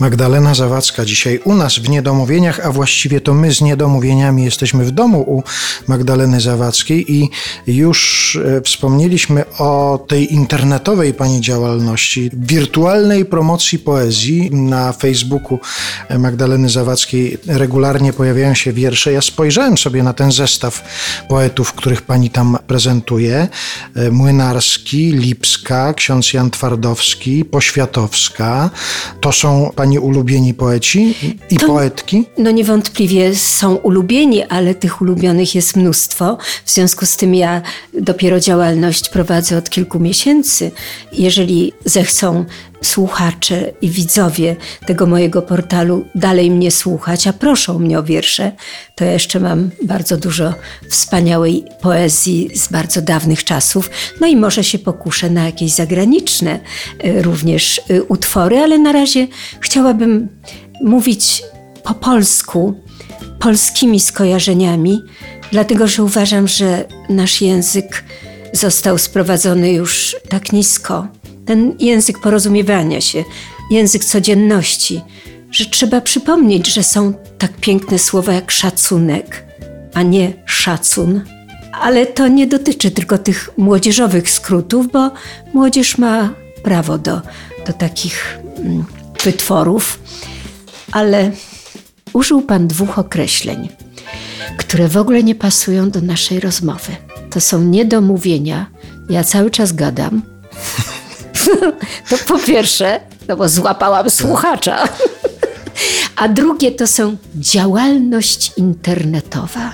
Magdalena Zawadzka dzisiaj u nas w Niedomówieniach, a właściwie to my z Niedomówieniami jesteśmy w domu u Magdaleny Zawadzkiej i już e, wspomnieliśmy o tej internetowej pani działalności, wirtualnej promocji poezji na Facebooku Magdaleny Zawadzkiej regularnie pojawiają się wiersze. Ja spojrzałem sobie na ten zestaw poetów, których pani tam prezentuje. E, Młynarski, Lipska, ksiądz Jan Twardowski, Poświatowska. To są pani ulubieni poeci i To- poetki? No niewątpliwie są ulubieni, ale tych ulubionych jest mnóstwo. W związku z tym ja dopiero działalność prowadzę od kilku miesięcy. Jeżeli zechcą słuchacze i widzowie tego mojego portalu dalej mnie słuchać, a proszą mnie o wiersze, to ja jeszcze mam bardzo dużo wspaniałej poezji z bardzo dawnych czasów. No i może się pokuszę na jakieś zagraniczne y, również y, utwory, ale na razie chciałabym mówić po polsku, polskimi skojarzeniami, dlatego że uważam, że nasz język został sprowadzony już tak nisko. Ten język porozumiewania się, język codzienności, że trzeba przypomnieć, że są tak piękne słowa jak szacunek, a nie szacun. Ale to nie dotyczy tylko tych młodzieżowych skrótów, bo młodzież ma prawo do, do takich mm, wytworów ale użył Pan dwóch określeń, które w ogóle nie pasują do naszej rozmowy. To są niedomówienia. Ja cały czas gadam. to po pierwsze, no bo złapałam słuchacza. A drugie to są działalność internetowa.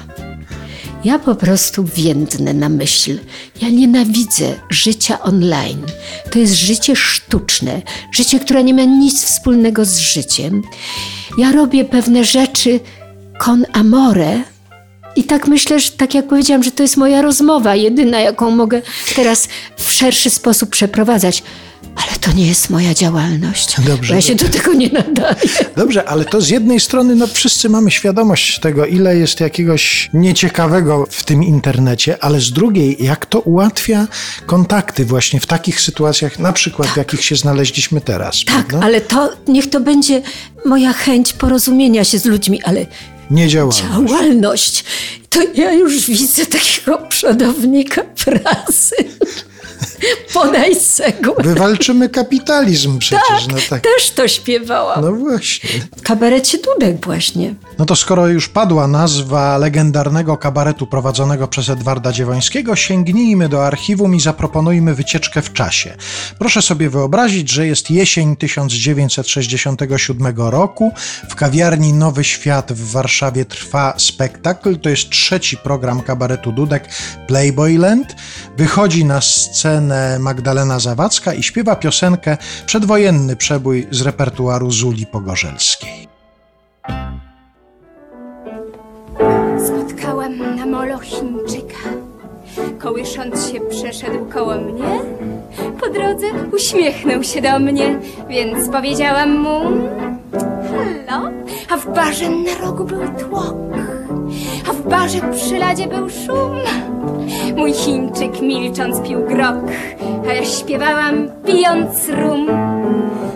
Ja po prostu więdnę na myśl. Ja nienawidzę życia online. To jest życie sztuczne, życie, które nie ma nic wspólnego z życiem. Ja robię pewne rzeczy con amore. I tak myślę, że tak jak powiedziałam, że to jest moja rozmowa, jedyna, jaką mogę teraz w szerszy sposób przeprowadzać. Ale to nie jest moja działalność. Dobrze. Ja się do tego nie nadaję. Dobrze, ale to z jednej strony, no wszyscy mamy świadomość tego, ile jest jakiegoś nieciekawego w tym internecie, ale z drugiej, jak to ułatwia kontakty właśnie w takich sytuacjach, na przykład w jakich się znaleźliśmy teraz. Tak, prawda? ale to niech to będzie moja chęć porozumienia się z ludźmi, ale Nie działa. działalność. To ja już widzę takiego przodownika prasy. Podajsego. Wywalczymy kapitalizm przecież. no tak. Też to śpiewałam. No właśnie. W kabarecie Dudek właśnie. No to skoro już padła nazwa legendarnego kabaretu prowadzonego przez Edwarda Dziewońskiego, sięgnijmy do archiwum i zaproponujmy wycieczkę w czasie. Proszę sobie wyobrazić, że jest jesień 1967 roku. W kawiarni Nowy Świat w Warszawie trwa spektakl. To jest trzeci program kabaretu Dudek Playboyland. Wychodzi na scenę Magdalena Zawadzka i śpiewa piosenkę Przedwojenny przebój z repertuaru Zuli Pogorzelskiej. Spotkałam na molo Chińczyka. Kołysząc się przeszedł koło mnie. Po drodze uśmiechnął się do mnie, więc powiedziałam mu Halo? A w barze na rogu był tłok. A w barze przy ladzie był szum. Milcząc pił grog, a ja śpiewałam pijąc rum.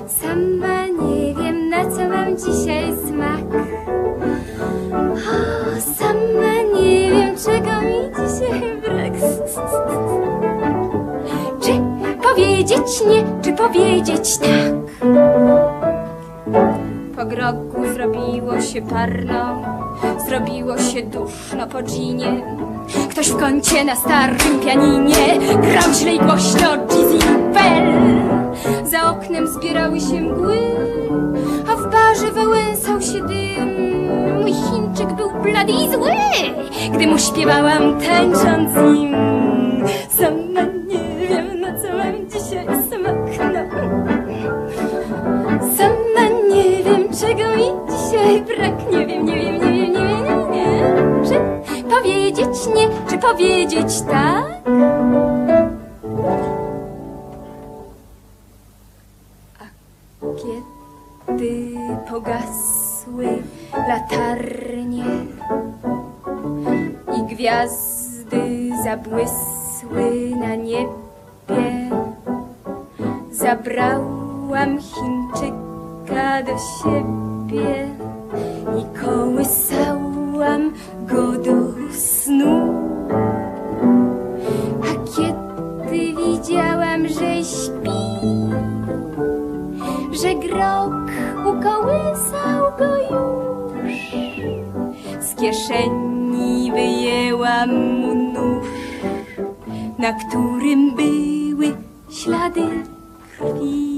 Sama nie wiem na co mam dzisiaj smak. O, sama nie wiem, czego mi dzisiaj brak. Czy powiedzieć nie, czy powiedzieć tak? Grogu zrobiło się parno, zrobiło się duszno po dżinie. Ktoś w kącie na starym pianinie grał źle i głośno Dizzy Bell. Za oknem zbierały się mgły, a w barze wałęsał się dym. Mój Chińczyk był blady i zły, gdy mu śpiewałam tańcząc nim. Powiedzieć tak? A kiedy pogasły latarnie i gwiazdy zabłysły na niebie, zabrałam Chińczyka do siebie i kołysałam go do snu. Że grok ukołysał go już, z kieszeni wyjęłam mu nóż, na którym były ślady krwi.